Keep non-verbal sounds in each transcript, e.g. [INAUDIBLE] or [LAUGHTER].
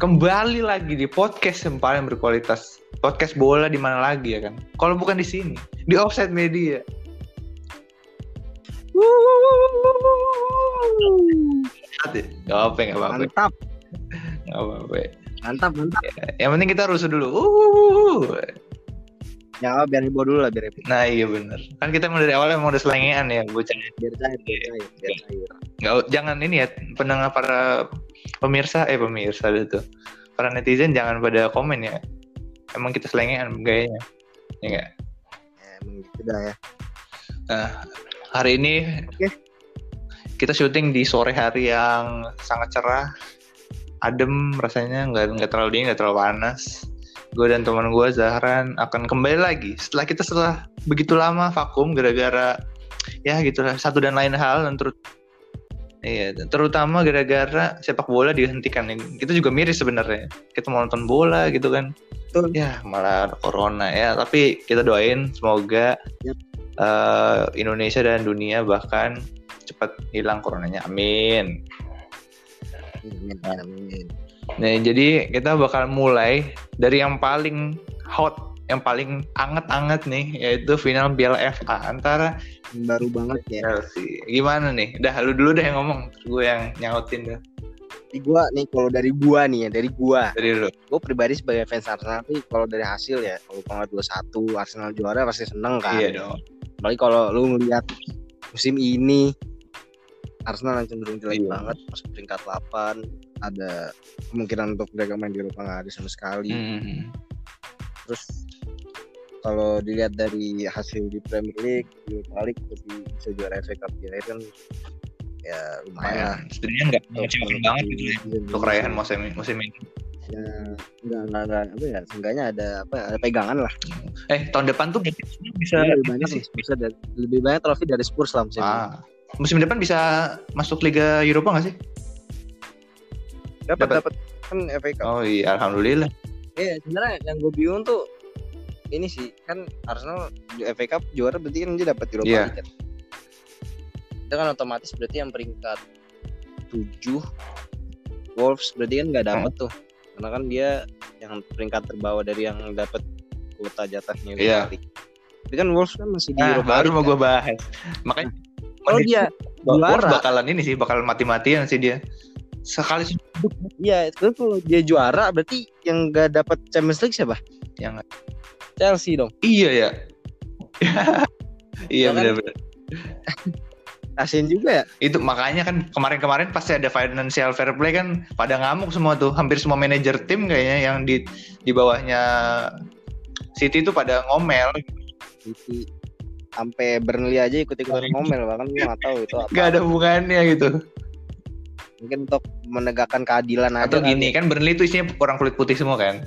kembali lagi di podcast yang paling berkualitas. Podcast bola di mana lagi ya kan? Kalau bukan di sini, di Offset Media. Gak apa, gak apa-apa. Mantap, Gak apa-apa. mantap, mantap. Yang penting kita rusuh dulu. Uh. Ya biar heboh dulu lah biar heboh. Nah iya bener. Kan kita emang dari awal emang udah selengean ya bocah. Biar cair, biar cair, biar cair. Nggak, jangan ini ya pendengar para pemirsa eh pemirsa itu para netizen jangan pada komen ya. Emang kita selengean gayanya. Ya enggak? Ya, emang gitu dah ya. Nah, hari ini Oke. kita syuting di sore hari yang sangat cerah, adem rasanya, nggak nggak terlalu dingin, nggak terlalu panas. Gue dan teman gue Zahran akan kembali lagi setelah kita setelah begitu lama vakum gara-gara ya gitulah satu dan lain hal dan terus Iya, terutama gara-gara sepak bola dihentikan. Kita juga miris sebenarnya. Kita mau nonton bola gitu kan. Betul. Ya, malah ada corona ya. Tapi kita doain semoga Yap. eh, Indonesia dan dunia bahkan cepat hilang coronanya. Amin. Amin, amin. Nah, jadi kita bakal mulai dari yang paling hot, yang paling anget-anget nih, yaitu final Piala FA antara Baru banget ya. Chelsea. Gimana nih? Dah, lu dulu deh yang ngomong, gue yang nyautin dah. Di gua nih kalau dari gua nih ya, dari gua. Dari lu. Gue pribadi sebagai fans Arsenal tapi kalau dari hasil ya, kalau kalau dua satu Arsenal juara pasti seneng kan. Iya dong. Apalagi kalau lu ngeliat musim ini Arsenal yang cenderung jelek Iya. banget masuk peringkat 8 ada kemungkinan untuk mereka main di Eropa nggak ada sama sekali Hmm. terus kalau dilihat dari hasil di Premier League di Europa League tapi bisa juara FA Cup ya kan ya lumayan Lumayan. Sebenarnya nggak mengecewakan banget gitu ya untuk raihan musim musim ini. ya enggak enggak enggak apa ya seenggaknya ada apa ada pegangan lah Eh tahun depan tuh bisa lebih banyak sih. bisa dari, lebih banyak trofi dari Spurs lah musim ini Ah, musim depan bisa masuk Liga Eropa nggak sih? dapat dapat. dapat kan FA Cup Oh iya, alhamdulillah. Iya, sebenarnya yang gue bingung tuh ini sih kan Arsenal di FA Cup juara berarti kan dia dapat Europa Iya. League kan. Itu kan otomatis berarti yang peringkat 7 Wolves berarti kan nggak dapat tuh. Karena kan dia yang peringkat terbawah dari yang dapat kuota jatahnya Europa Iya. League. Tapi kan Wolves kan masih di Nah, Europa baru League. mau kan. gue bahas. Makanya Kalau dia Wolves juara. bakalan ini sih, bakal mati-matian sih dia. Sekali sih iya, itu kalau dia juara berarti yang nggak dapat Champions League siapa? Yang- Chelsea dong. iya ya. [LAUGHS] iya Ya kan? benar-benar. Kasian juga ya. Itu makanya kan kemarin-kemarin pasti ada financial fair play kan pada ngamuk semua tuh. Hampir semua manajer tim kayaknya yang di di bawahnya City tuh pada ngomel. City sampai Burnley aja ikut-ikutan ngomel bahkan gue nggak tahu itu apa. Gak ada hubungannya gitu. Mungkin untuk menegakkan keadilan aja. Atau gini kan Burnley itu isinya orang kulit putih semua kan.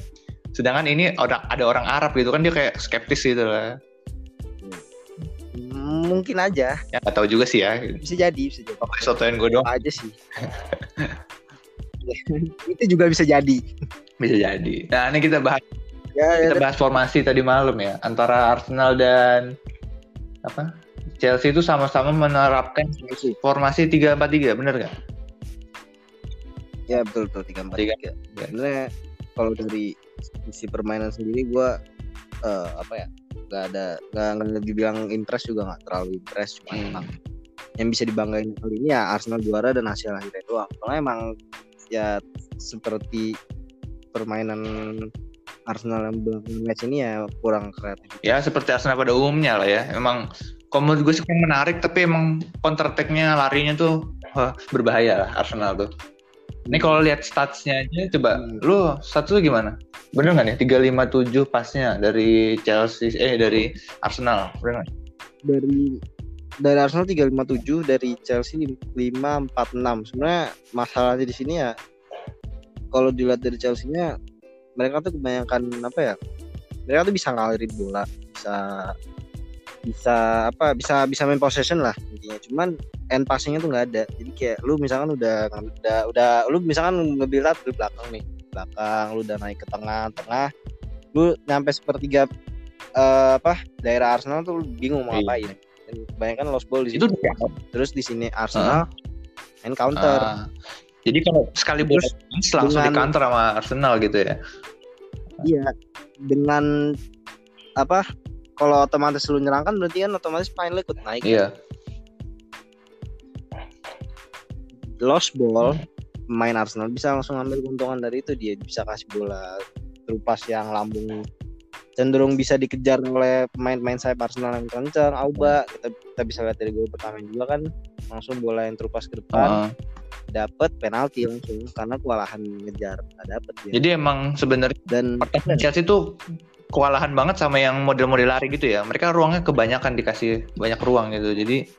Sedangkan ini orang ada orang Arab gitu kan dia kayak skeptis gitu lah. Mungkin aja, Ya nggak tahu juga sih ya. bisa jadi, bisa jadi. Pokoknya sotoin gue dong. aja sih. [LAUGHS] itu juga bisa jadi. Bisa jadi. Nah ini kita bahas Ya, kita ya bahas formasi tadi malam ya antara Arsenal dan apa Chelsea itu sama-sama menerapkan sih. formasi 3-4-3 bener gak? ya betul betul tiga empat Tiga. tiga. Sebenarnya kalau dari sisi permainan sendiri gue eh, apa ya nggak ada nggak dibilang impress juga nggak terlalu impress cuma Hmm. emang yang bisa dibanggain kali ini ya Arsenal juara dan hasil akhirnya doang soalnya emang ya seperti permainan Arsenal yang match ini ya kurang kreatif Ya seperti Arsenal pada umumnya lah ya. Emang kalau menurut gue sih menarik tapi emang counter attack-nya larinya tuh wah, berbahaya lah Arsenal tuh. Ini kalau lihat statsnya aja coba Hmm. lu stats lu gimana? Bener nggak nih? 357 pasnya dari Chelsea eh dari Arsenal. Bener nggak? dari dari Arsenal 357 dari Chelsea 546 sebenarnya masalahnya di sini ya kalau dilihat dari Chelsea-nya mereka tuh kebanyakan apa ya mereka tuh bisa ngalirin bola bisa bisa apa bisa bisa main possession lah intinya. Cuman end passingnya tuh nggak ada. Jadi kayak lu misalkan udah udah udah lu misalkan ngebuild up dari belakang nih belakang lu udah naik ke tengah tengah lu nyampe sepertiga eh, apa daerah Arsenal tuh lu bingung mau Iya. ngapain Dan kebanyakan lost ball di Itu situ terus di sini Arsenal main counter Ah, Jadi kalau sekali bola langsung di dengan- counter sama Arsenal gitu ya. Iya, dengan apa? Kalau otomatis lu nyerang kan berarti kan otomatis main lu ikut naik. Iya. Lost ball, main Arsenal bisa langsung ambil keuntungan dari itu dia bisa kasih bola terupas yang lambung cenderung bisa dikejar oleh pemain-pemain sayap Arsenal yang kencang. Auba kita, kita bisa lihat dari gol pertama juga kan langsung bola yang terupas ke depan Heeh. dapat penalti langsung karena kewalahan ngejar nggak dapet dia. Jadi emang sebenarnya Dan pertahanan Chelsea tuh kewalahan banget sama yang model-model lari gitu ya. Mereka ruangnya kebanyakan dikasih banyak ruang gitu. Jadi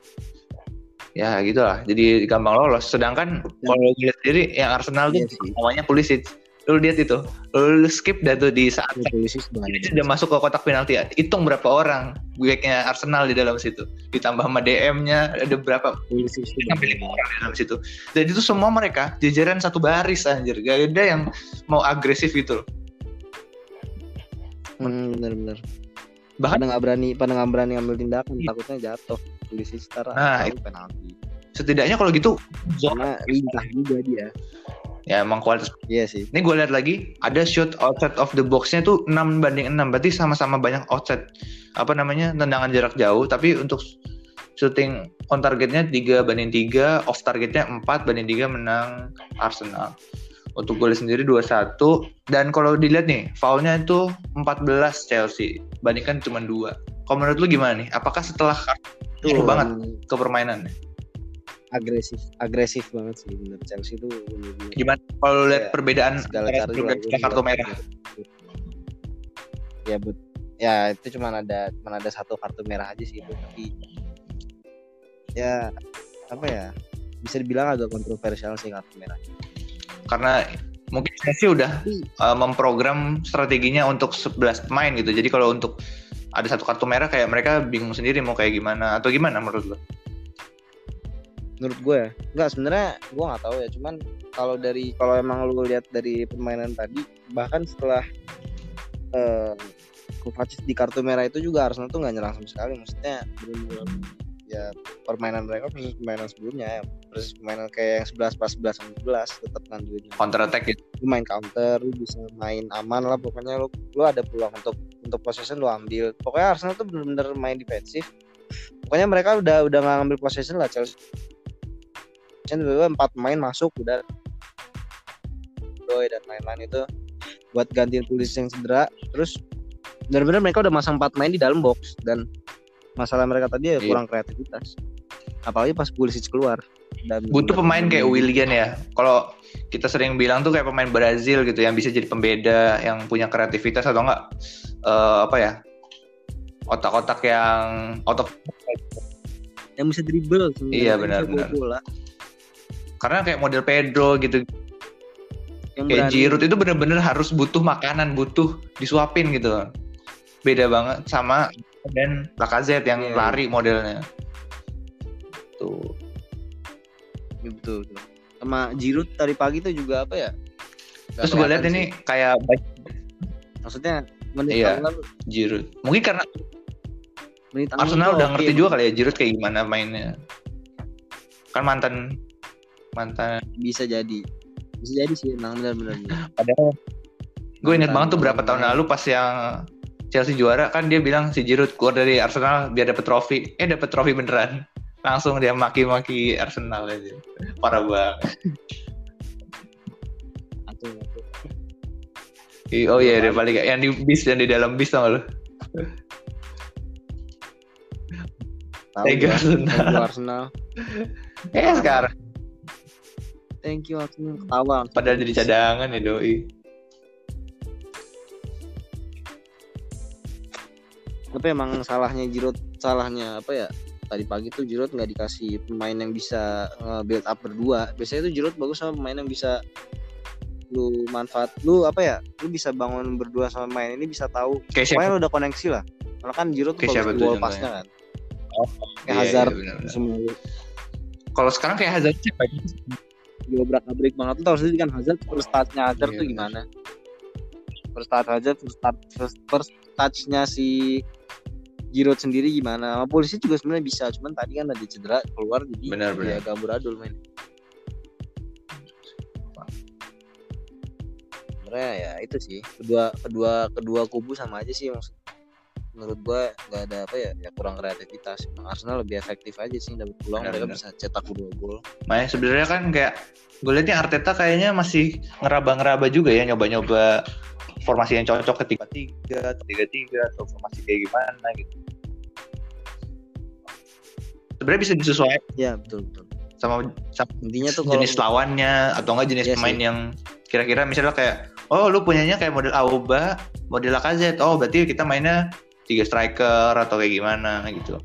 ya gitulah. Jadi gampang lolos. Sedangkan kalau gue lihat sendiri yang Arsenal Iya tuh sih. namanya Pulisic. Lu lihat itu. Lu skip dah tuh di saat polisi Pulisic udah masuk ke kotak penalti. Hitung berapa orang backnya Arsenal di dalam situ. Ditambah sama DM-nya ada berapa polisi sampai lima orang di dalam situ. Dan itu semua mereka jajaran satu baris anjir. Gak ada yang mau agresif gitu loh. Hmm, bener-bener. Bahkan- pada nggak berani, pada nggak berani ngambil tindakan, takutnya jatuh. Polisi setara, Nah, tahu penalti. Setidaknya kalau gitu zona lincah juga dia. ya emang kualitas. Iya sih. Ini gue lihat lagi ada shoot outside of the box-nya tuh 6 banding 6 berarti sama-sama banyak outside apa namanya tendangan jarak jauh tapi untuk shooting on targetnya 3 banding 3 off targetnya 4 banding 3 menang Arsenal untuk gol sendiri 2-1 dan kalau dilihat nih foulnya itu 14 Chelsea. Bandingkan cuma 2 kalau menurut lu gimana nih? Apakah setelah Tuh. Ngaruh banget. ke permainannya? Agresif, agresif banget sih bener Chelsea itu bener-bener gimana? Kalau lihat Iya, perbedaan segala perbedaan juga kartu merah. Ya but ya itu cuma ada cuma ada satu kartu merah aja sih itu tapi ya apa ya? Bisa dibilang agak kontroversial sih kartu merah. Karena mungkin Chelsea udah uh, memprogram strateginya untuk 11 pemain gitu. Jadi kalau untuk ada satu kartu merah kayak mereka bingung sendiri mau kayak gimana atau gimana menurut lo? menurut gue ya nggak sebenarnya gue nggak tahu ya cuman kalau dari kalau emang lu lihat dari permainan tadi bahkan setelah eh Kovacic di kartu merah itu juga Arsenal tuh nggak nyerang sama sekali maksudnya benar-benar ya permainan mereka persis permainan sebelumnya ya. Persis permainan kayak yang 11 pas 11 sama 11 tetap lanjutin Counter attack gitu. lu main counter lu bisa main aman lah pokoknya lu lu ada peluang untuk untuk possession lu ambil. Pokoknya Arsenal tuh bener-bener main defensif. Pokoknya mereka udah udah nggak ngambil possession lah Chelsea. Tiba-tiba empat pemain masuk udah. Roy dan lain-lain itu buat gantiin polisi yang cedera. Terus benar-benar mereka udah masang empat main di dalam box dan masalah mereka tadi ya Iya. kurang kreativitas apalagi pas polisi keluar dan Butuh pemain kayak Willian ya. Kalau kita sering bilang tuh kayak pemain Brazil gitu yang bisa jadi pembeda, yang punya kreativitas atau enggak eh, apa ya? Otak-otak yang otak yang bisa dribble Iya, benar-benar. karena kayak model Pedro gitu yang kayak berani. Giroud itu bener-bener harus butuh makanan butuh disuapin gitu beda banget sama dan Lacazette yang Iya. lari modelnya. Tuh. Iya, betul, betul. sama Giroud tadi pagi tuh juga apa ya? Nggak terus gue lihat ini kayak maksudnya menit Iya. Giroud. Mungkin karena menit Arsenal udah ngerti juga kali ya Giroud kayak gimana mainnya. Kan mantan mantan. Bisa jadi. Bisa jadi sih emang benar-benar. Padahal gue inget banget tuh berapa tahun lalu pas yang Chelsea juara kan dia bilang si Giroud keluar dari Arsenal biar dapet trofi. Eh dapet trofi beneran. Langsung dia maki-maki Arsenal aja. Parah banget. Oh iya dia paling yang di bis dan di dalam bis tau gak lu Tega. Arsenal. Arsenal. Eh sekarang. Thank you Arsenal. Ketawa. Padahal jadi cadangan ya doi tapi emang salahnya Giroud salahnya apa ya? Tadi pagi tuh Giroud nggak dikasih pemain yang bisa build up berdua. Biasanya tuh Giroud bagus sama pemain yang bisa lu manfaat lu apa ya? Lu bisa bangun berdua sama pemain ini bisa tahu pokoknya lu udah koneksi lah. Karena kan Giroud tuh bagus contohnya? passnya kan. Oh, kayak Hazard bener-bener. semua kalau sekarang kayak Hazard siapa diobrak abrik banget. Tuh tahu sendiri kan Hazard first touch-nya Hazard Iya, tuh benar. gimana? First touch Hazard first touch first, first touch-nya si Giroud sendiri gimana? Sama polisi juga sebenarnya bisa cuman tadi kan ada cedera keluar jadi Benar, ya benar. gak beradul main sebenarnya ya itu sih kedua kedua kedua kubu sama aja sih maksud menurut gua nggak ada apa ya ya kurang kreativitas. Arsenal lebih efektif aja sih dapat peluang mereka bisa cetak dua gol. Makanya sebenarnya kan kayak gue liatnya Arteta kayaknya masih ngeraba-ngeraba juga ya nyoba-nyoba formasi yang cocok ketika tiga, tiga tiga atau formasi kayak gimana gitu. Sebenarnya bisa disesuaikan ya betul betul sama, sama intinya tuh kalau jenis lawannya atau enggak jenis Iya pemain sih. yang kira-kira misalnya kayak oh lu punyanya kayak model Auba, model Lacazette. Oh, berarti kita mainnya tiga striker atau kayak gimana gitu.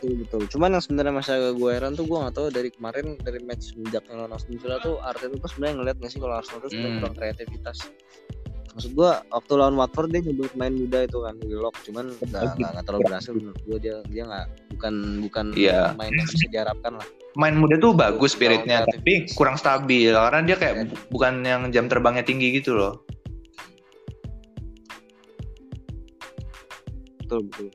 Betul betul cuman yang sebenarnya masa gue heran tuh gue nggak tahu dari kemarin dari match sejak lawan Aston Villa tuh Arteta tuh sebenarnya ngeliat nggak sih kalau Arsenal tuh sebenarnya Hmm. kurang kreativitas? Maksud gue waktu lawan Watford dia nyoba main muda itu kan Willock cuman nggak nggak nggak terlalu berhasil menurut gue dia dia nggak bukan bukan Iya. main yang bisa diharapkan lah. Main muda tuh bagus Kurang spiritnya, tapi kurang stabil. Karena dia kayak bu- bukan yang jam terbangnya tinggi gitu loh. betul betul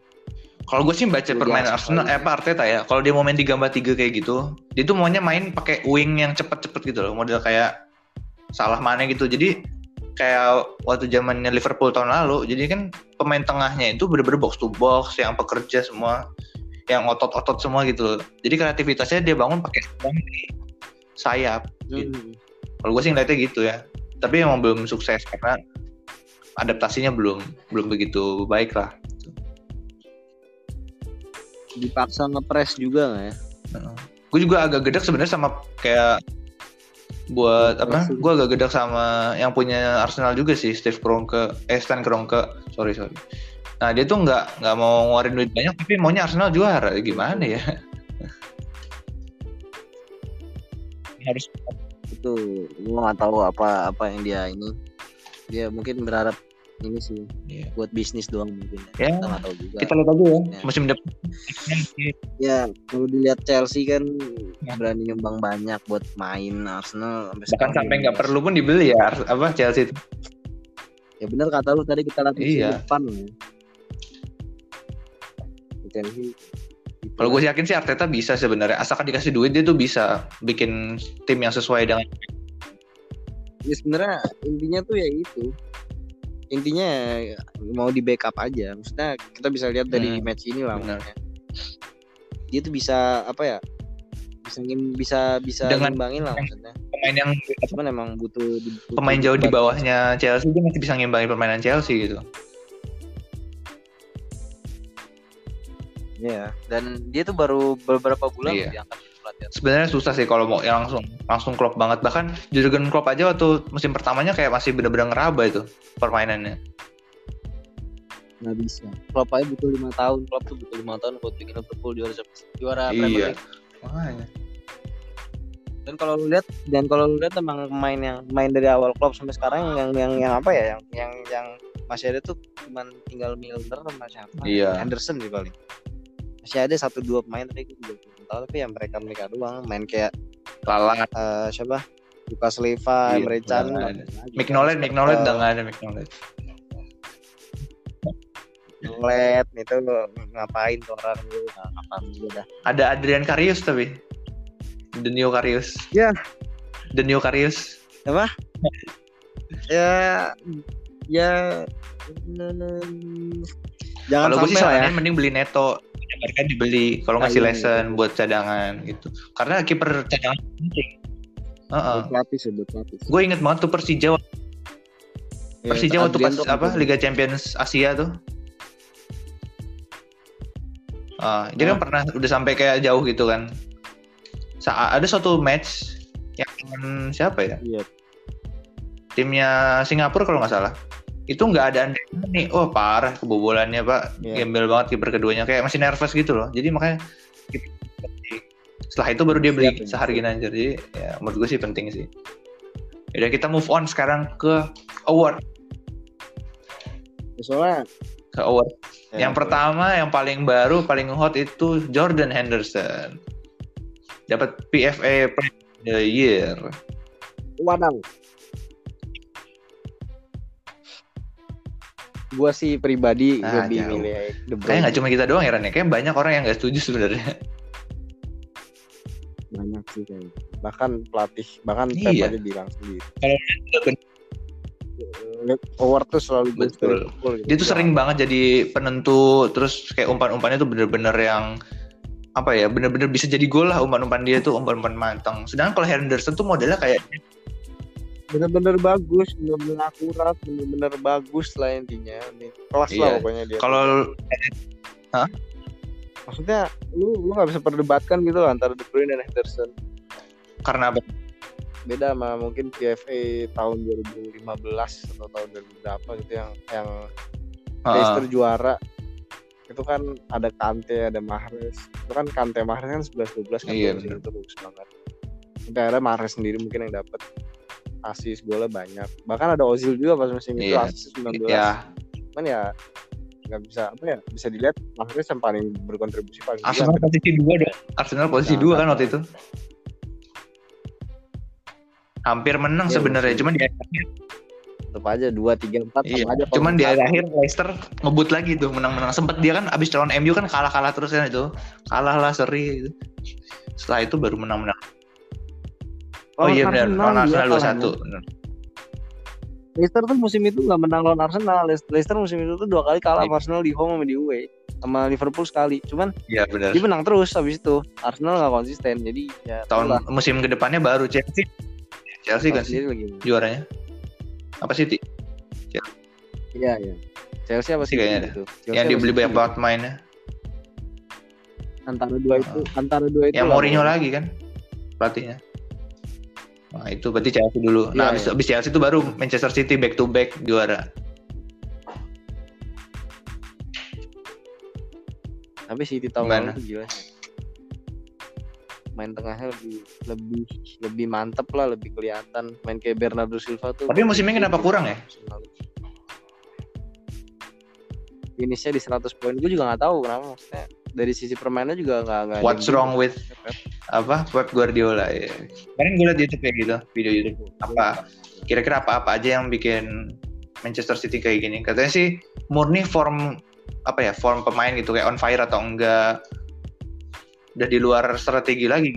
Kalau gue sih baca permainan Arsenal, eh apa Arteta ya. Kalau dia mau main 3 3 kayak gitu, dia tuh maunya main pakai wing yang cepet-cepet gitu loh, model kayak salah mana gitu. Jadi kayak waktu zamannya Liverpool tahun lalu, jadi kan pemain tengahnya itu bener-bener box to box, yang pekerja semua, yang otot-otot semua gitu. loh. Jadi kreativitasnya dia bangun pakai sayap. Gitu. Hmm. Kalau gue sih ngeliatnya gitu ya. Tapi emang belum sukses karena adaptasinya belum belum begitu baik lah. Dipaksa ngepres juga nggak ya? Gue juga agak gedek sebenarnya sama kayak buat apa? Gue agak gedek sama yang punya Arsenal juga sih Steve Kroenke eh Stan Kroenke. Sorry sorry. Nah dia tuh nggak nggak mau ngeluarin duit banyak tapi maunya Arsenal juara. Gimana ya? [LAUGHS] Harus itu gue nggak tahu apa apa yang dia ini. Dia mungkin berharap ini sih Iya. buat bisnis doang mungkin. Ya, kita nggak tahu juga. Kita lihat aja ya. Ya. musim depan ya kalau dilihat Chelsea kan Ya. berani nyumbang banyak buat main Arsenal sampai bahkan sampai nggak perlu pun dibeli ya apa Chelsea itu. Ya benar kata lu tadi kita lihat musim Iya. depan ya. Chelsea kalau gue yakin sih Arteta bisa sebenarnya. Asalkan dikasih duit dia tuh bisa bikin tim yang sesuai dengan ya sebenarnya intinya tuh ya itu intinya ya mau di backup aja maksudnya kita bisa lihat dari Hmm, match ini lah benar. dia tuh bisa apa ya bisa bisa bisa Dengan- ngimbangin lah maksudnya pemain yang cuman emang butuh, butuh pemain jauh di bawahnya Chelsea dia masih bisa ngimbangin permainan Chelsea gitu. Iya, dan dia tuh baru beberapa bulan Iya. diangkat jadi pelatih. Sebenarnya susah sih kalau mau yang langsung langsung klop banget. Bahkan Jurgen Klopp aja waktu musim pertamanya kayak masih bener-bener ngeraba itu permainannya. Nggak bisa. Klopp aja butuh lima tahun, Klopp tuh butuh lima tahun buat bikin Liverpool juara juara Premier Iya. League. Makanya. Dan kalau lu lihat dan kalau lu lihat emang pemain yang main dari awal Klopp sampai sekarang yang yang yang apa ya yang yang yang masih ada tuh cuman tinggal Milner sama siapa? Iya. Henderson sih paling. Masih ada satu dua pemain tapi gue tahu tapi yang mereka mereka doang main kayak Lala. eh, siapa? Lukas Leiva, Iya, Emre Can, udah nggak ada. lagi. Mick Nolan, Mick Nolan Eh, udah nggak ada Mick Nolan. Ngeliat itu ngapain tuh orang nggak ngapain juga dah. Ada Adrian Karius tapi. The New Karius. Ya. The New Karius. [LAUGHS] Ya ya mm, jangan Kalau gue sih ya. mending beli Neto. Mereka dibeli kalau ngasih iya, lesson iya. buat cadangan gitu. Karena kiper cadangan penting. Heeh. Buat lapis ya buat. Gue inget banget tuh Persija Ya, Persija waktu pas apa. Liga Champions Asia tuh. Ah, dia kan Ah. pernah udah sampai kayak jauh gitu kan. Saat ada suatu match yang siapa ya? Iya. Timnya Singapura kalau nggak salah. Itu nggak ada nih. Oh parah kebobolannya pak. Iya. Gembel banget kiper keduanya kayak masih nervous gitu loh. Jadi makanya setelah itu baru dia beli Siap, ya. sehari Ginanjar. Jadi ya menurut gue sih penting sih. Udah kita move on sekarang ke award. Ya, Soalnya Ke award. ya, yang pertama, yang paling baru, paling hot itu Jordan Henderson. Dapat PFA Player of the Year. Wadang. Gua sih pribadi Ah, lebih jauh. milih De Bruyne. Kayaknya nggak cuma kita doang ya, Ran. ya. Kayaknya banyak orang yang nggak setuju sebenarnya. banyak sih kayaknya. Bahkan pelatih, bahkan Pep Iya. aja bilang sendiri. Kalau Eh, Howard tuh selalu Betul. Liverpool gitu. dia tuh sering banget jadi penentu terus kayak umpan-umpannya tuh bener-bener yang apa ya bener-bener bisa jadi gol lah umpan-umpan dia tuh umpan-umpan manteng sedangkan kalau Henderson tuh modelnya kayak bener-bener bagus, bener-bener akurat, bener-bener bagus lah intinya. Ini Kelas lah Iya. pokoknya dia. kalau maksudnya lu lu nggak bisa perdebatkan gitu antara De Bruyne dan Henderson. karena apa Beda sama mungkin PFA tahun 2015 atau tahun 2000 berapa gitu yang yang. Leicester juara itu kan ada Kante ada Mahrez itu kan Kante Mahrez kan 11 12 kan Iya, itu bagus banget sampai akhirnya Mahrez sendiri mungkin yang dapat asis golnya banyak. Bahkan ada Ozil juga pas musim itu Iya. asis 19 ya cuman ya nggak bisa apa ya bisa dilihat Mahrez yang paling berkontribusi paling Arsenal gila. posisi dua dong. Arsenal posisi Nah, dua kan waktu itu. Hampir menang Iya, sebenarnya cuman di akhir tetap aja dua tiga empat iya. aja cuman di akhir Leicester ngebut lagi tuh menang-menang. Sempet dia kan abis calon MU kan kalah-kalah terus kan itu. Kalah lah seri gitu. setelah itu baru menang-menang oh iya benar lawan Arsenal dua kalahnya. satu Leicester tuh musim itu nggak menang lawan Arsenal. Le- Leicester musim itu tuh dua kali kalah sama Arsenal di home sama di away. Sama Liverpool sekali. Cuman iya benar dia menang terus habis itu. Arsenal nggak konsisten. Jadi ya tahun itulah. musim ke depannya baru Chelsea Chelsea kan sih juaranya apa sih Ti? Iya, iya. Chelsea apa Sih kayaknya gitu. yang dibeli banyak banget mainnya Antara dua itu, antara dua itu. yang lah Mourinho lagi kan pelatihnya nah itu berarti Chelsea dulu nah Iya, abis, iya. abis Chelsea itu baru Manchester City back to back juara Tapi City tahun Gimana? lalu gila. Main tengahnya lebih lebih lebih mantep lah, lebih kelihatan. Main kayak Bernardo Silva tuh. Tapi musim ini kenapa kurang ya? Finishnya di 100 poin. Gue juga nggak tahu kenapa maksudnya. Dari sisi permainannya juga nggak nggak. What's wrong with apa Pep Guardiola ya kemarin gue liat YouTube kayak gitu video YouTube apa kira-kira apa-apa aja yang bikin Manchester City kayak gini katanya sih murni form apa ya form pemain gitu kayak on fire atau enggak udah di luar strategi lagi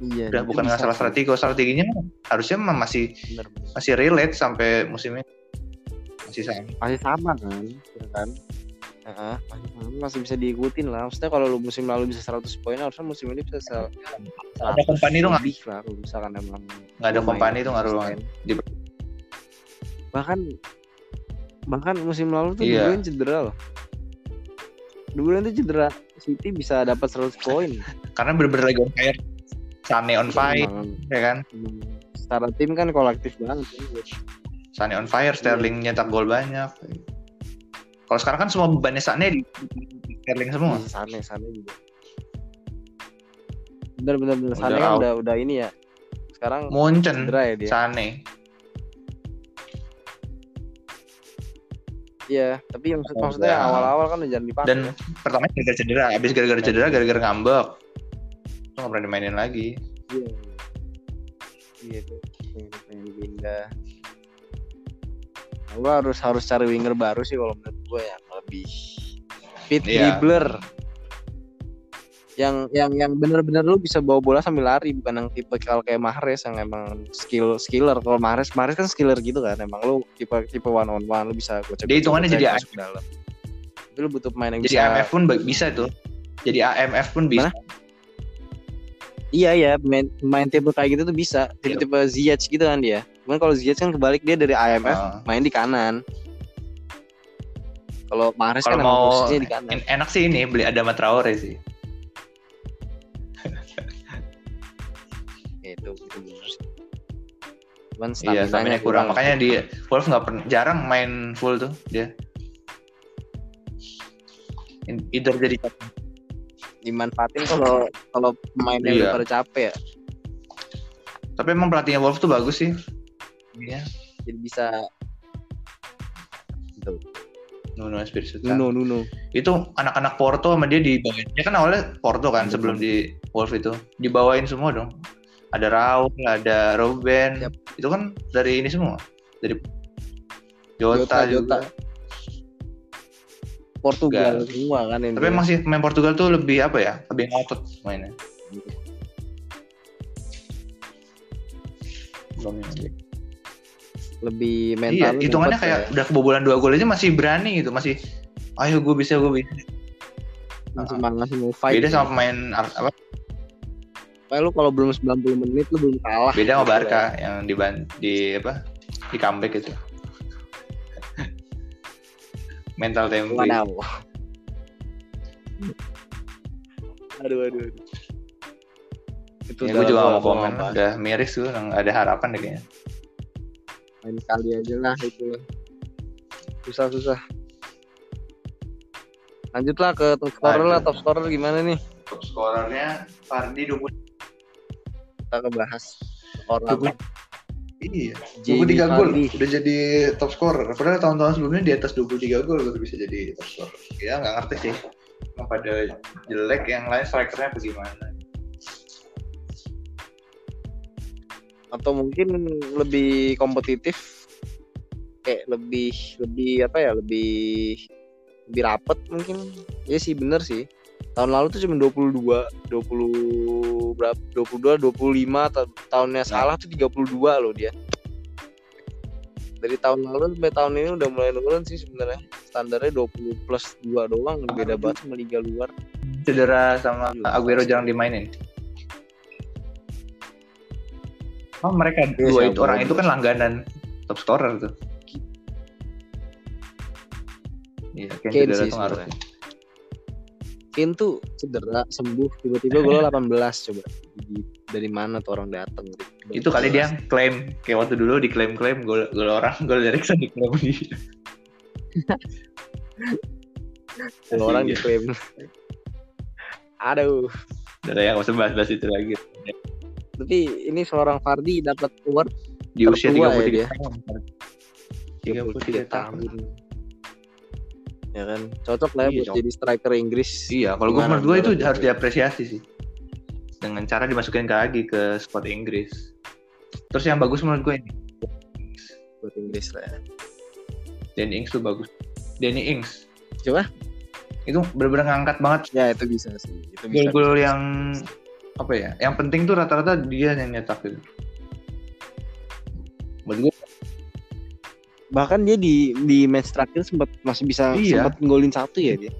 Iya. udah bukan bisa nggak salah sih. strategi kalau strateginya harusnya masih Bener, bener. masih relate sampai musim ini masih sama Masih sama kan, kan? Heeh, masih bisa diikutin lah. Maksudnya kalau lu musim lalu bisa 100 poin, harusnya musim ini bisa se ada company tuh nggak? lebih lah kalau misalkan emang nggak ada main company tuh banget. Di- bahkan bahkan musim lalu tuh Iya. De Bruyne cedera loh. Bruyne tuh cedera. City bisa dapat 100 poin. [LAUGHS] Karena bener-bener lagi on fire. Sane on fire Emang- ya kan? Secara tim kan kolektif banget. Kan. Sane on fire, Sterling nyetak gol banyak. Kalau sekarang kan semua bebannya Sane di Sterling semua. Iya, Sane Sane juga bener bener bener Udah Sane kan out. udah udah ini ya sekarang Munchen, cedera ya dia Sane. iya tapi maksud, Udah. maksudnya awal-awal kan udah jangan dipakai Dan ya. pertama gara-gara cedera, habis gara-gara cedera, gara-gara ngambek. Itu nggak pernah dimainin lagi. iya iya itu pengen pengen pindah gue harus harus cari winger baru sih kalau menurut gue yang lebih fit Iya. dribbler yang yang yang bener-bener lu bisa bawa bola sambil lari bukan yang tipe kalau kayak Mahrez yang emang skill skiller kalau Mahrez Mahrez kan skiller gitu kan emang lu tipe tipe one on one lu bisa gocek Dia hitungannya jadi masuk ke dalam tapi lu butuh pemain yang Jadi bisa AMF pun bisa tuh. Jadi AMF pun bisa. Iya iya main main tipe kayak gitu tuh bisa tipe tipe Ziyech gitu kan dia. Cuman kalau Ziyech kan kebalik dia dari IMF Ah. main di kanan. Kalau Mahrez kan mau di kanan. en- enak sih ini beli Adama Traore sih. Gitu gitu bener sih. Cuman Iya, stamina stamina kurang. Makanya di Wolves nggak pernah jarang main full tuh dia. Either jadi dimanfaatin kalau kalau pemainnya Iya. udah pada capek ya. tapi emang pelatihnya Wolves tuh bagus sih. Iya. Jadi bisa gitu. Nuno Espirito Santo. Nuno Nuno. Itu anak-anak Porto sama dia dibawain. Dia kan awalnya Porto kan iya, sebelum di Wolf itu. Dibawain semua dong. Ada Raul, ada Robben. Yep. Itu kan dari ini semua. Dari Jota, Jota juga. Jota. Portugal semua kan ini. Tapi emang sih pemain Portugal tuh lebih apa ya? Lebih ngotot mainnya. Iya. Belum lebih Iya, mental lu hitungannya kayak ya. udah kebobolan dua gol aja masih berani gitu, masih ayo gue bisa gue bisa. masih masih mau fight Beda gitu. sama pemain apa? Kayak lu kalau belum 90 menit lu belum kalah Beda sama Barca ya. yang di di apa? Di comeback gitu. Mental tempo. Wadaw. aduh aduh aduh. itu Ya, gue juga gak mau komen, udah miris nggak ada harapan deh kayaknya. Main kali aja lah itu susah susah lanjutlah ke top scorer lah top scorer gimana nih Top scorernya Fardi 20 kita ngebahas orang Iya, Jamie 23 gol udah jadi top scorer. Padahal tahun-tahun sebelumnya di atas 23 gol baru bisa jadi top scorer. Ya nggak ngerti sih. Pada jelek yang lain strikernya apa gimana? Atau mungkin lebih kompetitif? Kayak lebih lebih apa ya? Lebih lebih rapet mungkin? Ya sih bener sih. Tahun lalu tuh cuma 22 20 berapa 22 25 ta- tahunnya salah tuh 32 loh dia. Dari tahun lalu sampai tahun ini udah mulai nurun sih sebenarnya. Standarnya 20 plus 2 doang beda banget sama liga luar. Cedera sama Aguero jarang dimainin. Oh mereka Iya, dua itu orang itu kan langganan top scorer tuh. Iya, Kane cedera sih sebenarnya. Kane tuh cedera sembuh tiba-tiba [LAUGHS] gol 18 coba dari mana tuh orang datang Itu kali dia klaim kayak waktu dulu diklaim-klaim gol gol orang [LAUGHS] gol dari Erikson diklaim dia. Orang diklaim aduh Udah ya nggak usah bahas-bahas itu lagi. Tapi ini seorang Fardi dapat award Di usia Tertua 33 ya dia. tahun. 33 33 tahun. tahun ya kan cocok lah ya Iya, buat cocok. jadi striker Inggris Iya, kalau gue menurut gue itu harus diapresiasi sih. Dengan cara dimasukin ke lagi ke squad Inggris. Terus yang bagus menurut gue ini, buat Inggris lah ya Danny Ings tuh bagus. Danny Ings. Coba? Itu bener-bener ngangkat banget ya itu bisa sih itu bisa gol-gol yang apa ya? Yang penting tuh rata-rata dia yang nyetak gitu. Menurut gue bahkan dia di di match terakhir sempat masih bisa Iya. sempat nggolin satu ya dia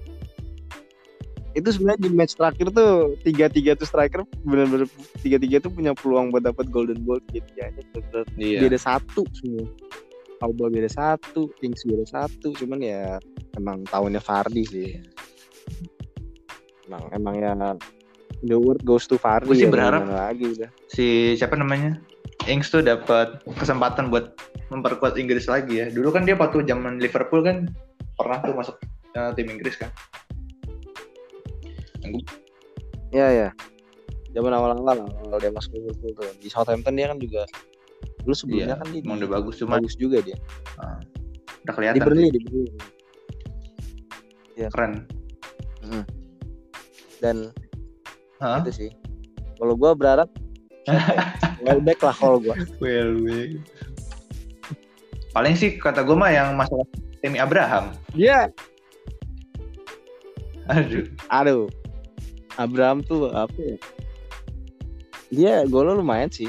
itu sebenarnya di match terakhir tuh tiga tiga tuh striker benar-benar tiga tiga tuh punya peluang buat dapat golden ball tiga tiganya benar iya. beda satu semua Alba beda satu Kings beda satu cuman ya emang tahunnya Fardi sih emang emang ya the word goes to Fardi Gua sih ya, berharap- lagi udah si siapa namanya? Ings tuh dapat kesempatan buat memperkuat Inggris lagi ya. Dulu kan dia waktu zaman Liverpool kan pernah tuh masuk eh, tim Inggris kan. Ya ya zaman awal-awal awal dia masuk Liverpool tuh di Southampton dia kan juga dulu sebelumnya Iya, kan dia di- udah bagus cuma bagus juga dia udah di kelihatan Burnley sih. di Burnley keren. dan Hah? itu sih kalau gua berharap [LAUGHS] Welbeck lah kalau gua Well, well. Paling sih kata gue mah yang masalah Temi Abraham. dia Aduh. aduh Abraham tuh apa ya dia golnya lumayan sih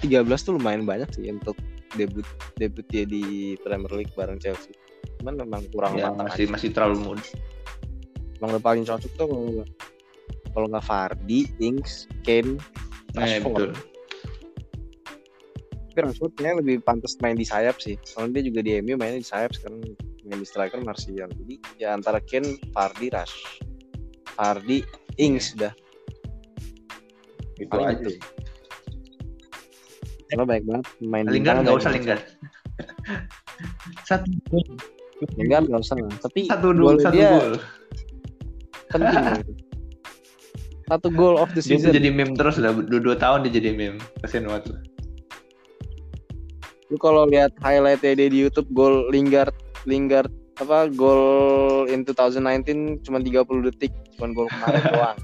13 tuh lumayan banyak sih untuk debut debut dia di Premier League bareng Chelsea cuman memang kurang Ya, masih aja. masih terlalu muda. emang udah paling cocok tuh kalau nggak kalau Fardi, Ings, Kane, Nah, ya, Rashford. betul. Tapi Rashford lebih pantas main di sayap sih. Soalnya dia juga di MU mainnya di sayap sekarang main di striker Martial. Jadi ya antara Kane, Fardi, Rash, Fardi, Ings udah Itu paling aja. itu. baik banget main Lingard nggak usah. Lingard. satu gol. Lingard nggak usah. Tapi satu gol dua satu dia gol. penting itu. Satu goal of the Dia season. jadi meme terus udah dua, dua tahun dia jadi meme. Kasian banget lah. Lu kalau lihat highlightnya dia di YouTube gol Lingard Lingard apa gol in 2019 cuma 30 detik cuma gol kemarin [LAUGHS] doang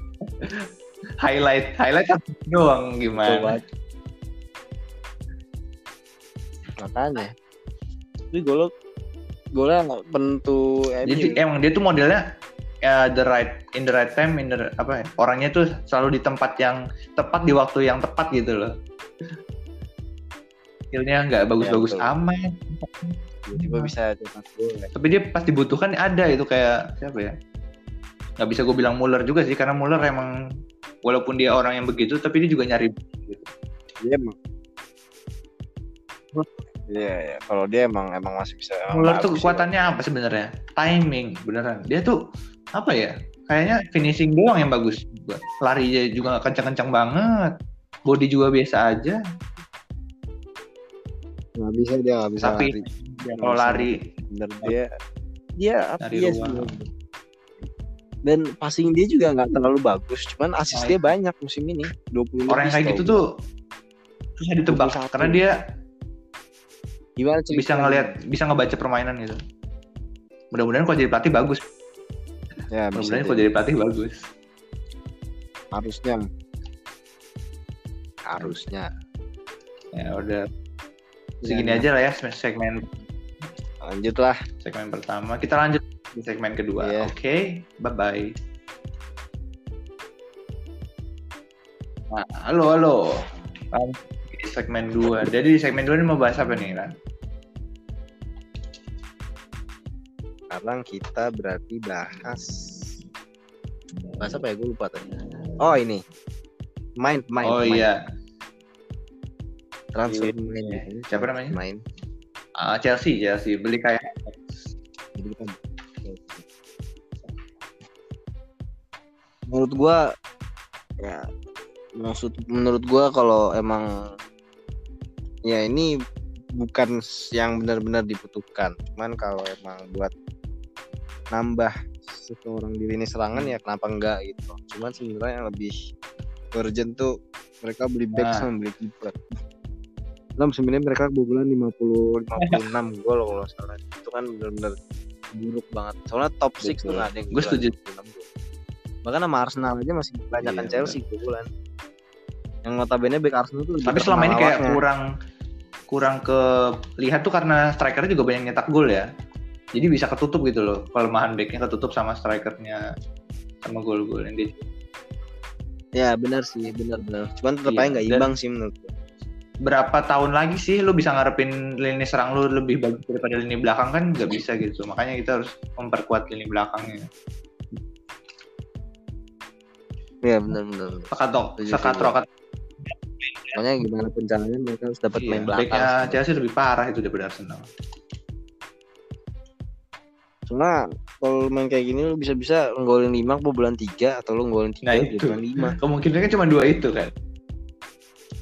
Highlight, highlight doang gimana? Coba. makanya tapi golnya golnya penentu Jadi MU. emang dia tuh modelnya ya the right in the right time in the apa ya, orangnya tuh selalu di tempat yang tepat di waktu yang tepat gitu loh. skillnya nggak bagus-bagus betul. amat tiba-tiba bisa cetak gol ya. tapi dia pas dibutuhkan ada itu kayak siapa ya nggak bisa gue bilang Muller juga sih karena Muller emang walaupun dia orang yang begitu tapi dia juga nyari gitu. dia emang Iya, ya. Kalau dia emang emang masih bisa. Muller tuh kekuatannya apa sebenarnya timing beneran dia tuh apa ya? Kayaknya finishing doang yang bagus. Lari juga nggak kencang-kencang banget. Body juga biasa aja. Nggak bisa dia nggak bisa tapi lari. ya, kalau lari Bener dia dia apa Lari dia sebenarnya. Dan passing dia juga nggak terlalu bagus, cuman assist dia banyak musim ini. 20 orang kayak gitu tuh susah ditebak 21. karena dia gimana bisa ngelihat bisa ngebaca permainan gitu. Mudah-mudahan kalau jadi pelatih bagus ya deh. kalau jadi. Pelatih bagus. Harusnya. Harusnya. Ya udah. Segini aja lah ya segmen. Lanjut lah segmen pertama. Kita lanjut di segmen kedua. Iya. oke bye bye nah, halo halo. Di segmen 2 jadi di segmen 2 ini mau bahas apa nih Ran? Sekarang kita berarti bahas bahas apa ya? Gue lupa tadi. Oh ini. Main main oh iya. Transfer pemain ya. Siapa namanya? main Ah, Chelsea Chelsea. Beli kayak menurut gua ya maksud menurut gua kalau emang ya ini bukan yang benar-benar dibutuhkan. Cuman kalau emang buat nambah seseorang di lini serangan ya kenapa enggak gitu cuman sebenarnya yang lebih urgent tuh mereka beli back Nah. sama beli keeper musim ini mereka kebobolan 50 56 gol kalau salah. Itu kan benar-benar buruk banget. Soalnya top 6 tuh nggak ada yang Gue setuju. 56 gol. Bahkan sama Arsenal aja masih banyak kan Iya, Chelsea kebobolan. Yang notabene back Arsenal tuh tapi selama ini kayak kurang kurang ke lihat tuh karena strikernya juga banyak nyetak gol ya jadi bisa ketutup gitu loh kelemahan backnya ketutup sama strikernya sama gol-gol yang dia Ya benar sih, benar-benar. Cuman tetap Iya, aja nggak imbang sih menurut gue. berapa tahun lagi sih lu bisa ngarepin lini serang lu lebih bagus daripada lini belakang kan nggak bisa gitu makanya kita harus memperkuat lini belakangnya Iya benar-benar. sekat Setuju, sekat setuju. rokat Pokoknya gimana pun caranya mereka harus dapat iya, main belakang. backnya Chelsea lebih parah itu daripada Arsenal Cuma kalau main kayak gini lu bisa-bisa nggolin 5 bulan 3 atau lu nggolin 3 Nah, itu. bulan 5. kemungkinannya cuma dua itu kan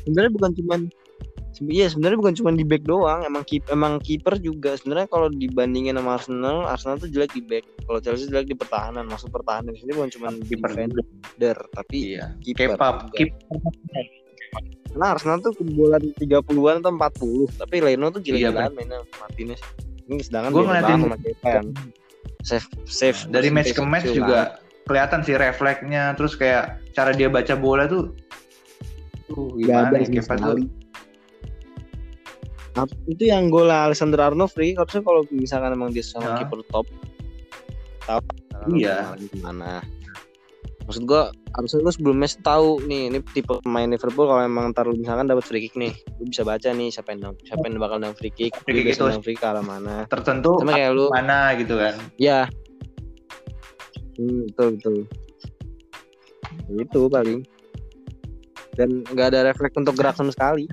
sebenarnya bukan cuman se- Iya sebenarnya bukan cuma di back doang, emang keep, emang kiper juga. Sebenarnya kalau dibandingin sama Arsenal, Arsenal tuh jelek di back. Kalau Chelsea jelek di pertahanan. Maksud pertahanan di sini bukan cuma Kiper defender, tapi iya kiper. Juga. keep Karena Arsenal tuh kebobolan 30-an atau 40, tapi Leno tuh Iya, gila-gilaan mainnya Martinez. Ini sedangkan beda ngeliatin- banget sama Kepa yang save save dari match ke match kecil juga kelihatan sih refleksnya terus kayak cara dia baca bola tuh Nggak gimana ada ya tuh sekali. Nah, itu yang gol Alexander Arnold harusnya kalau misalkan emang dia sama Hah? kiper top tahu Iya. gimana maksud gua harusnya lu sebelum match tahu nih ini tipe pemain Liverpool kalau emang ntar lu misalkan dapat free kick nih lu bisa baca nih siapa yang siapa yang bakal nang free kick Free kick itu- free kick arah mana. Tertentu sama kayak lu. mana gitu kan. Ya hmm, betul betul. Itu paling. Dan nggak ada refleks untuk gerak sama sekali.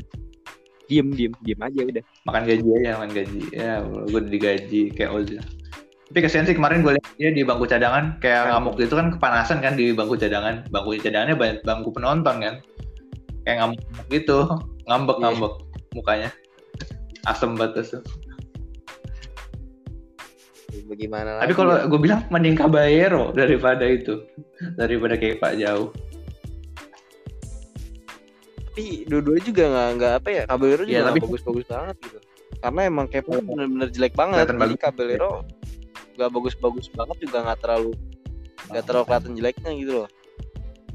Diem diem diem aja udah. Makan gaji aja makan gaji. Ya gue digaji kayak Ozil tapi kesian sih kemarin gue lihat dia di bangku cadangan kayak ngamuk gitu kan kepanasan kan di bangku cadangan. Bangku cadangannya ba- bangku penonton kan. Kayak ngamuk gitu ngambek Iya. ngambek mukanya. Asem banget tuh. Bagaimana tapi kalau ya? gue bilang mending Caballero daripada itu. Daripada kayak Pak Jauh tapi dua-duanya juga nggak nggak apa ya Caballero juga Iya, nggak tapi- bagus-bagus banget gitu. Karena emang Kepa bener-bener jelek banget. Jadi. Caballero nggak bagus-bagus banget juga nggak terlalu nggak terlalu kelihatan jeleknya gitu loh.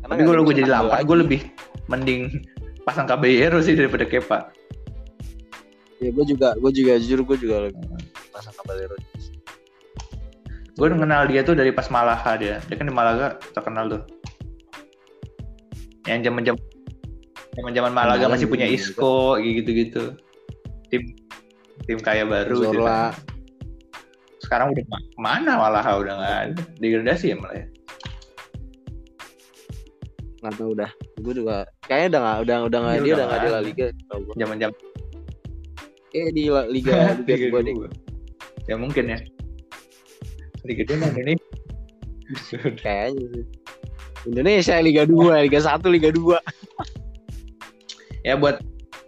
Karena tapi kalau gue jadi lagi. gue lebih mending pasang Caballero sih daripada Kepa. Ya gue juga gue juga jujur gue juga lebih pasang Caballero gue kenal dia tuh dari pas Malaga dia. Dia kan di Malaga terkenal tuh. Yang zaman zaman zaman zaman Malaga masih punya. Isco gitu gitu tim tim kaya baru gitu. Sekarang udah ma- ke mana malah udah nggak ada degradasi ya malah ya. nggak tahu udah. Gue juga kayaknya udah nggak udah udah nggak Iya, dia udah nggak di nggak La. Liga zaman zaman eh di La Liga [LAUGHS] Liga dua deh ya mungkin ya. Liga dua mana ini. [LAUGHS] Kayaknya sih. Indonesia Liga 2, Liga 1, Liga 2. ya buat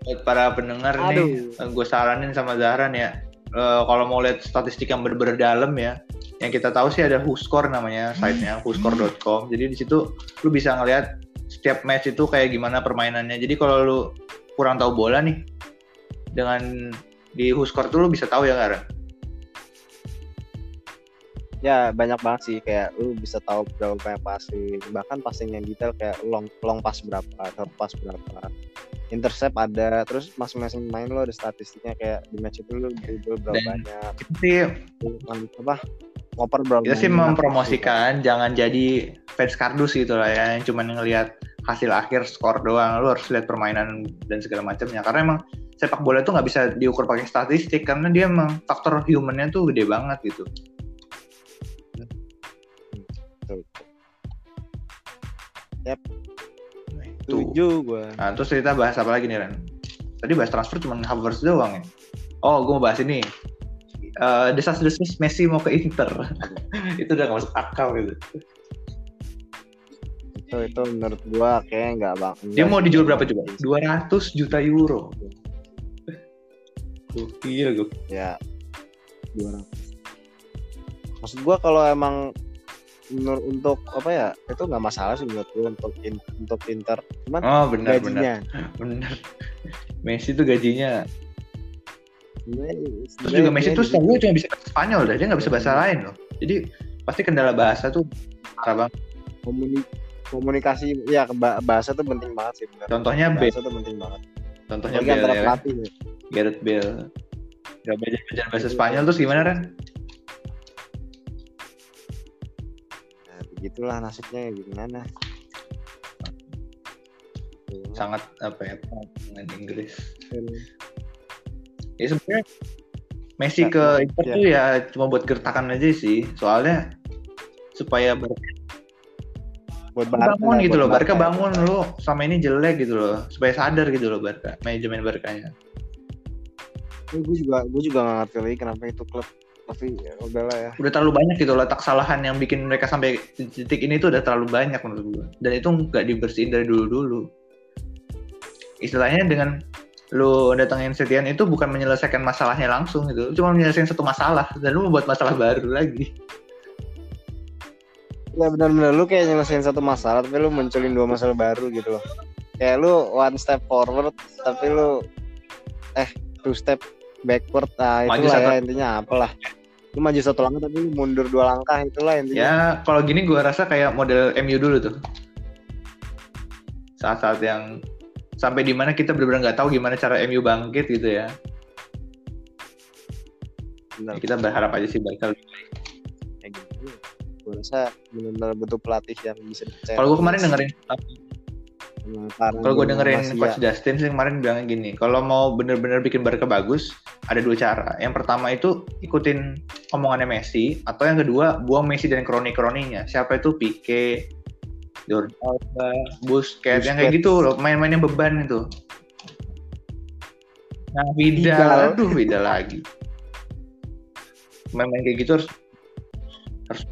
buat para pendengar nih gue saranin sama Zahran ya eh, kalau mau lihat statistik yang bener-bener dalam ya yang kita tahu sih ada Whoscore namanya site-nya whoscore.com jadi di situ lu bisa ngelihat setiap match itu kayak gimana permainannya. Jadi kalau lu kurang tahu bola nih dengan di Whoscore tuh lu bisa tahu ya Karen Ya banyak banget sih. Kayak lu bisa tahu berapa banyak passing, bahkan passing yang detail kayak long long pass berapa, short pass berapa. Intercept ada, terus masing-masing main lo ada statistiknya kayak di match itu lu dribble berapa Dan- banyak, kita sih kan apa ngoper berapa kita sih mempromosikan jangan jadi fans kardus gitu lah ya yang cuma ngelihat hasil akhir skor doang. Lu harus lihat permainan dan segala macamnya. Karena emang sepak bola itu nggak bisa diukur pakai statistik karena dia emang faktor humannya tuh gede banget gitu. Betul. Tuh. Setuju gua. Nah, terus kita bahas apa lagi nih Ren? Tadi bahas transfer cuma Havertz doang ya. Oh, gue mau bahas ini. Eh, desas-desus Messi mau ke Inter. [LAUGHS] itu udah gak masuk akal gitu. Itu itu menurut gua kayak nggak bang. Dia mau dijual berapa coba? 200 juta euro. Gokil gue. ya 200 maksud gua kalau emang menurut untuk apa ya itu nggak masalah sih menurut gua untuk in- untuk Inter cuman Oh, benar benar. gajinya [LAUGHS] Benar. Messi tuh gajinya. Terus juga Messi tuh setahu gue cuma bisa bahasa Spanyol dah, dia nggak bisa bahasa lain loh. Jadi pasti kendala bahasa tuh parah banget. komuni- komunikasi ya bahasa tuh penting banget sih benar Contohnya Bale, bahasa tuh penting banget contohnya Bale ya. kan? pelatih ya. Gareth Bale. Gak belajar belajar bahasa Spanyol terus gimana Ren? Begitulah nasibnya gimana Tuh. Sangat apa ya dengan Inggris. Ya sebenarnya Messi Ya, ke ya. Inter tuh ya cuma buat gertakan aja sih. Soalnya supaya buat Barca bangun gitu loh. Barca Barca. bangun lo sama ini jelek gitu loh. Supaya sadar gitu loh Barca, manajemen Barkanya. gue juga gue juga nggak ngerti lagi kenapa itu klub tapi ya udahlah ya Udah terlalu banyak gitu letak kesalahan yang bikin mereka sampai titik ini tuh udah terlalu banyak menurut gue. Dan itu nggak dibersihin dari dulu-dulu. Istilahnya dengan lu datengin Setian itu bukan menyelesaikan masalahnya langsung gitu. Cuma menyelesaikan satu masalah dan lu membuat masalah baru lagi. ya benar-benar lu kayak nyelesain satu masalah tapi lu munculin dua masalah baru gitu loh kayak lu one step forward tapi lu eh two step backward nah Maju itulah satu- ya intinya apalah. Lu maju satu langkah tapi lu mundur dua langkah itulah intinya. Ya kalau gini gue rasa kayak model MU dulu tuh. Saat-saat yang sampai di mana kita benar-benar nggak tahu gimana cara MU bangkit gitu ya. benar Ya, kita berharap aja sih Barca lebih kayak gitu gue rasa benar-benar butuh pelatih yang bisa dipercaya Kalau gue kemarin dengerin, kalau gue dengerin Coach ya, Justin sih kemarin bilangnya gini, kalau mau bener-bener bikin Barca bagus, ada dua cara. Yang pertama itu ikutin omongannya Messi, atau yang kedua buang Messi dan kroni-kroninya. Siapa itu Pique, Jordi Alba, Busquets, yang kayak gitu loh, main-main yang beban itu. Nah, Vidal, aduh Vidal lagi. Main-main kayak gitu harus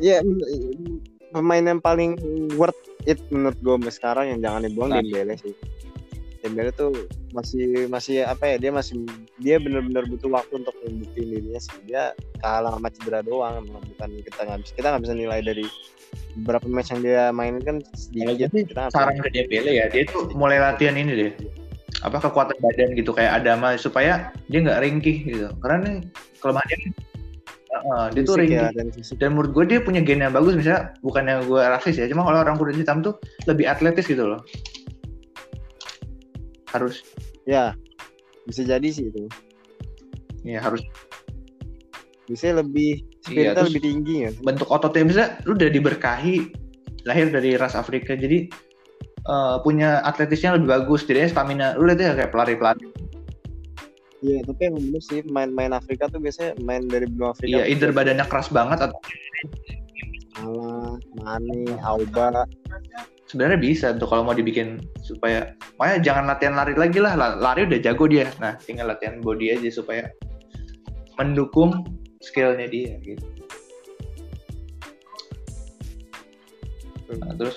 ya men- pemain yang paling worth it menurut gue sekarang yang jangan dibuang Nah. Dembele sih Dembele tuh masih masih apa ya dia masih dia benar-benar butuh waktu untuk membuktiin dirinya sih dia kalah sama cedera doang bukan kita nggak bisa kita nggak bisa nilai dari beberapa match yang dia mainin kan sedikit gue sih kita saran ke Dembele ya, dia tuh mulai latihan ini deh. Apa kekuatan badan gitu kayak Adama supaya dia nggak ringkih gitu. Karena nih kelemahan dia, uh, dia tuh ringkih. ya, dan fisik. Dan menurut gue dia punya gen yang bagus misalnya bukannya gue rasis ya, cuma kalau orang kulit hitam tuh lebih atletis gitu loh. Harus ya bisa jadi sih itu ya harus bisa lebih Iya, spiritnya terus- lebih tinggi ya bentuk ototnya bisa lu udah diberkahi lahir dari ras Afrika jadi uh, punya atletisnya lebih bagus jadinya stamina lu lihat ya kayak pelari-pelari Iya, tapi emang bener sih main-main Afrika tuh biasanya main dari benua Afrika. Iya, either badannya keras banget atau Salah, Mane, Auba. sebenarnya bisa tuh kalau mau dibikin supaya makanya jangan latihan lari lagi lah La- lari udah jago dia nah tinggal latihan body aja supaya mendukung skillnya dia gitu nah, terus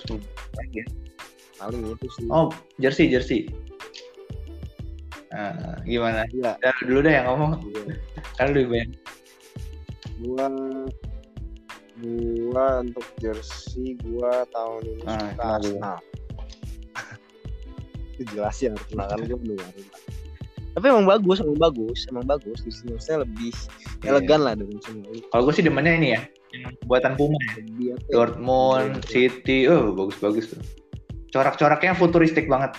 lagi. Paling itu sih. oh jersey jersey nah, gimana Iya. Dari dulu deh yang ngomong Iya. kan lebih banyak Gua gua untuk jersey gua tahun ini Ah, suka? Arsenal. [LAUGHS] itu jelas ya Arsenal kan gua belum tapi emang bagus, emang bagus, emang bagus. Di sini maksudnya lebih Iya. elegan lah dari musim lalu. kalau gue sih demennya ini ya buatan Puma ya ya? Dortmund. City oh bagus-bagus tuh corak-coraknya futuristik banget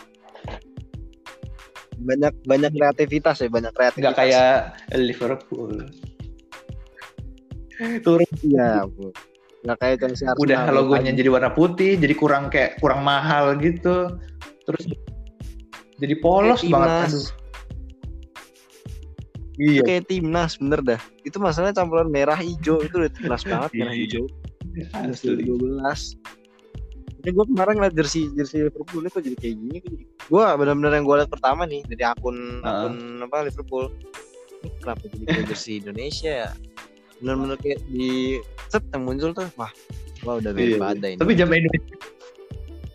banyak banyak kreativitas ya banyak kreativitas. Nggak kayak Liverpool. Turun ya bu. Nggak kayak Chelsea Arsenal. Udah logonya jadi warna putih jadi kurang kayak kurang mahal gitu. Terus jadi polos kayak banget timnas. iya. Kayak timnas bener dah. Itu masalahnya campuran merah hijau itu udah timnas banget merah iya. hijau. 12 ya gue kemarin ngeliat jersey jersey Liverpool kok jadi kayak gini gue benar-benar yang gue liat pertama nih dari akun uh. akun apa Liverpool. Ini kenapa jadi kayak jersey [LAUGHS] Indonesia ya? Benar-benar kayak di set yang muncul tuh wah wah udah beda ada ini tapi jam ini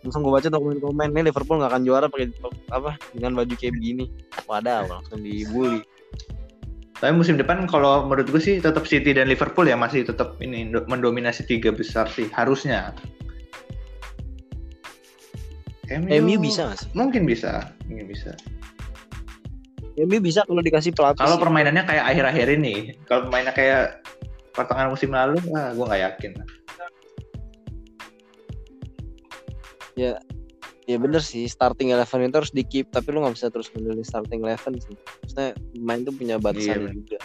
langsung gue baca dokumen-komen nih Liverpool nggak akan juara pakai apa dengan baju kayak begini. Wadah langsung dibully. Tapi musim depan kalau menurut gue sih tetap City dan Liverpool ya masih tetap ini mendominasi tiga besar sih harusnya. MU bisa gak sih? mungkin bisa mungkin bisa. MU bisa kalau dikasih pelatih. kalau permainannya kayak akhir-akhir ini kalau permainannya kayak pertengahan musim lalu wah gue nggak yakin. Ya bener sih starting eleven itu harus di keep tapi lu nggak bisa terus ngandelin starting eleven sih. Maksudnya pemain tuh punya batasan Iya, juga.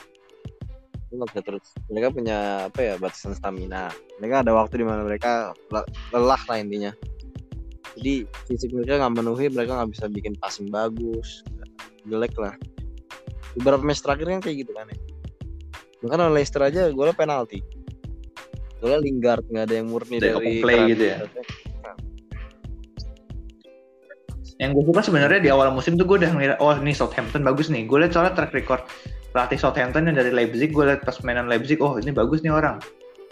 Lu nggak bisa terus. Mereka punya apa ya batasan stamina. Mereka ada waktu di mana mereka le- lelah lah intinya jadi fisik mereka nggak memenuhi mereka nggak bisa bikin passing bagus. Jelek lah. Beberapa match terakhir kan kayak gitu kan ya. Bahkan lawan Leicester aja gue penalti. Gue Lingard nggak ada yang murni Dari dari play gitu ya? yang gue suka sebenarnya di awal musim tuh gue udah ngeliat oh ini Southampton bagus nih. Gue liat soalnya track record pelatih Southampton yang dari Leipzig gue liat pas mainan Leipzig oh ini bagus nih orang.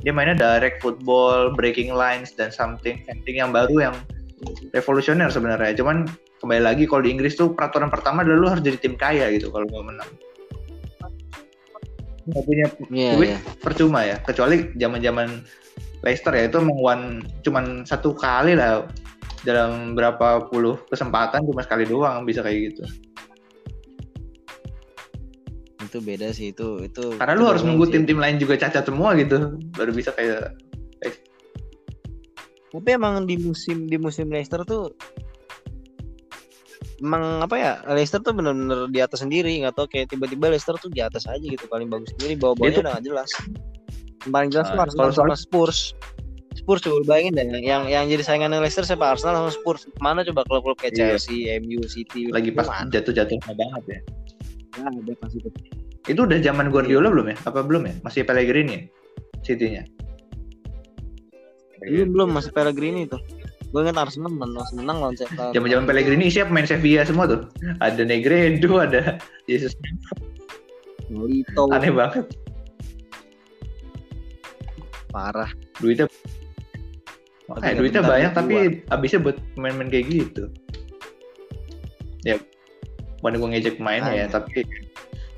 Dia mainnya direct football breaking lines dan something something yang baru yang revolusioner sebenarnya. Cuman kembali lagi kalau di Inggris tuh peraturan pertama adalah lu harus jadi tim kaya gitu kalau mau menang. Nggak punya Iya, duit iya. percuma ya. Kecuali zaman zaman Leicester ya itu one cuman satu kali lah dalam berapa puluh kesempatan cuma sekali doang bisa kayak gitu. Itu beda sih itu itu karena itu lu harus nunggu tim-tim lain juga cacat semua gitu baru bisa kayak tapi emang di musim di musim Leicester tuh emang apa ya Leicester tuh bener-bener di atas sendiri. Nggak tau kayak tiba-tiba Leicester tuh di atas aja gitu paling bagus sendiri. Bawa bawahnya udah gak jelas. Yang paling jelas Nah, Arsenal sama Spurs. Spurs coba bayangin deh yang yang jadi saingan Leicester siapa? Arsenal sama Spurs. Mana coba klub-klub kayak Iya. Chelsea MU City lagi pas jatuh-jatuhnya banget ya? Nah, ada pasti itu udah zaman Guardiola belum ya? Apa belum ya? Masih Pellegrini ya? City-nya belum belum masih Pellegrini tuh. Gue ingat Arsenal menang menang lawan Celta. Zaman-zaman Pellegrini isinya pemain Sevilla semua tuh. Ada Negredo ada Jesus Nolito aneh banget. Parah. Duitnya Makanya nggak duitnya banyak tapi habisnya buat main-main kayak gitu. Ya, bukan gue ngejek pemainnya ya, tapi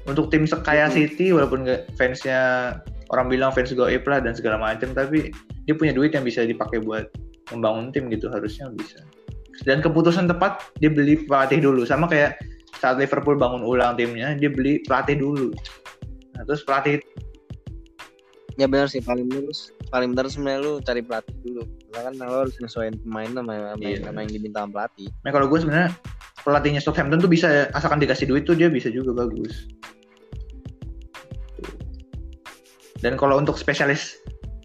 untuk tim sekaya Mhm. City walaupun fansnya orang bilang fans goib lah dan segala macam, tapi dia punya duit yang bisa dipakai buat membangun tim gitu harusnya bisa. Dan keputusan tepat dia beli pelatih dulu sama kayak saat Liverpool bangun ulang timnya dia beli pelatih dulu. Nah, terus pelatih ya benar sih paling benar paling benar sebenarnya lu cari pelatih dulu karena kan lo harus nyesuaiin pemain sama, sama, Iya. sama yang diminta sama pelatih Nah kalau gue sebenarnya pelatihnya Southampton tuh bisa asalkan dikasih duit tuh dia bisa juga bagus. Dan kalau untuk spesialis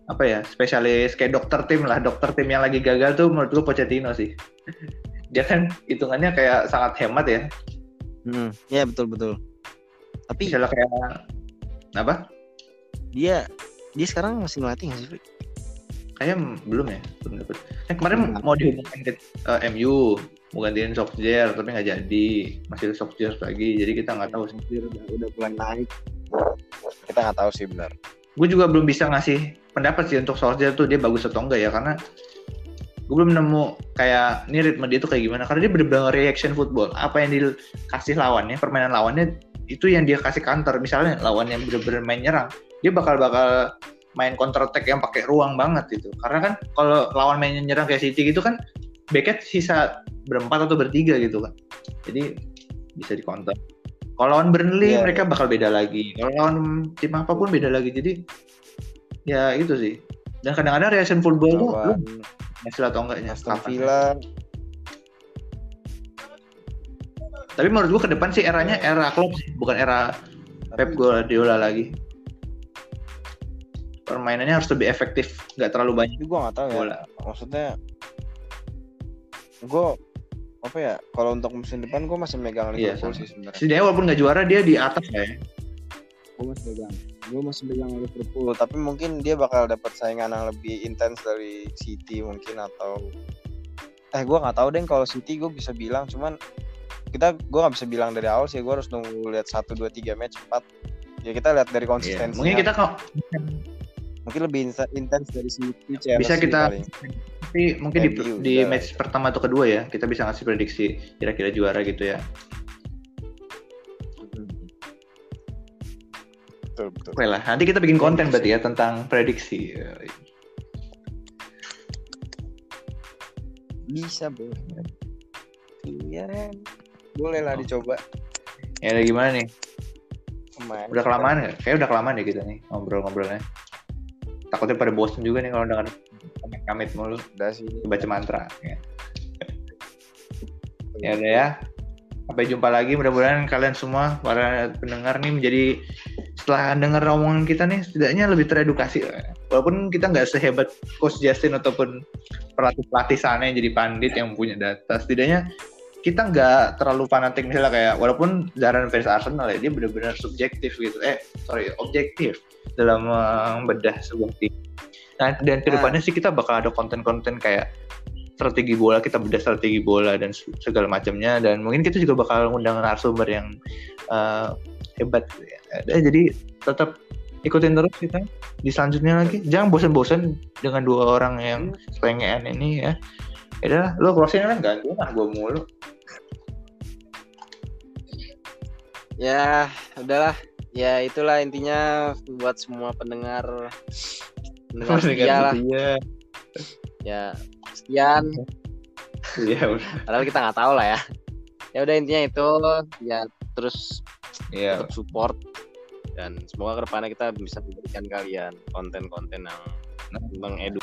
apa ya spesialis kayak dokter tim lah dokter tim yang lagi gagal tuh menurut gue Pochettino sih. [LAUGHS] Dia kan hitungannya kayak sangat hemat ya. hmm. ya betul betul Tapi misalnya kayak apa dia dia sekarang masih ngelatih nggak sih? Fri? kayaknya belum ya belum dapet kan kemarin Belum. mau dihubungkan ke eh, MU mau gantiin Solskjaer tapi nggak jadi masih Solskjaer lagi jadi kita nggak tahu sih udah udah mulai naik. Kita nggak tahu sih benar. Gue juga belum bisa ngasih pendapat sih untuk Solskjaer tuh dia bagus atau enggak ya karena gue belum nemu kayak ini ritme dia tuh kayak gimana. Karena dia bener-bener reaction football. Apa yang dikasih lawannya permainan lawannya itu yang dia kasih counter misalnya lawan yang bener-bener main nyerang dia bakal bakal main counter attack yang pakai ruang banget itu karena kan kalau lawan main nyerang kayak City gitu kan backnya sisa berempat atau bertiga gitu kan. Jadi bisa di counter kalau lawan Burnley Iya, mereka bakal beda lagi. Kalau lawan tim apa pun beda lagi. Jadi ya itu sih. Dan kadang-kadang reaction football tuh lu hasil atau enggaknya Aston. Villa. Tapi menurut gua ke depan sih eranya era Klopp sih bukan era Pep Guardiola lagi. Permainannya harus lebih efektif nggak terlalu banyak Tapi gue nggak tahu ya. bola. Maksudnya gue apa ya? Kalau untuk musim depan gue masih megang Iya, Liverpool sama. sih sebenarnya. setidaknya walaupun nggak juara dia di atas ya Gue masih megang. Gue masih megang Liverpool. Tapi mungkin dia bakal dapat saingan yang lebih intens dari City mungkin atau eh gue nggak tahu deh kalau City gue bisa bilang cuman kita gue nggak bisa bilang dari awal sih gue harus nunggu lihat satu dua tiga match empat ya kita lihat dari Iya. konsistensi mungkin kita kalau mungkin lebih intens dari City Chelsea bisa kita paling. Tapi mungkin di, MU di match pertama atau kedua ya kita bisa ngasih prediksi kira-kira juara gitu ya. Betul betul. Oke lah nanti kita bikin konten berarti ya tentang prediksi. Bisa boleh iya. Boleh lah dicoba. Ya gimana nih? Lumayan. udah kelamaan nggak? Kayak udah kelamaan ya kita nih ngobrol-ngobrolnya takutnya pada bosen juga nih kalau dengar kamit mulu. Udah sih. Baca mantra. Ya. ya udah ya. Sampai jumpa lagi. Mudah-mudahan kalian semua para pendengar nih menjadi setelah dengar omongan kita nih setidaknya lebih teredukasi. Walaupun kita nggak sehebat coach Justin ataupun pelatih pelatih sana yang jadi pandit yang punya data setidaknya kita nggak terlalu fanatik misalnya kayak walaupun Zaran fans Arsenal ya dia benar-benar subjektif gitu. Eh sorry objektif dalam membedah sebuah tim. Nah dan ke depannya sih kita bakal ada konten-konten kayak strategi bola kita bedah strategi bola dan segala macamnya. Dan mungkin kita juga bakal ngundang narasumber yang uh, hebat. Ya, jadi tetap ikutin terus kita. Di selanjutnya lagi jangan bosan-bosan dengan dua orang yang pengen ini ya. Ya lo closing kan ganggu lah gue mulu. Ya udahlah ya itulah intinya buat semua pendengar. Pendengar setia lah. iya ya sekian. Iya udah. Padahal kita nggak tahu lah ya. Ya udah intinya itu. Ya terus iya. tetap support. Dan semoga ke depannya kita bisa memberikan kalian konten-konten yang mengedu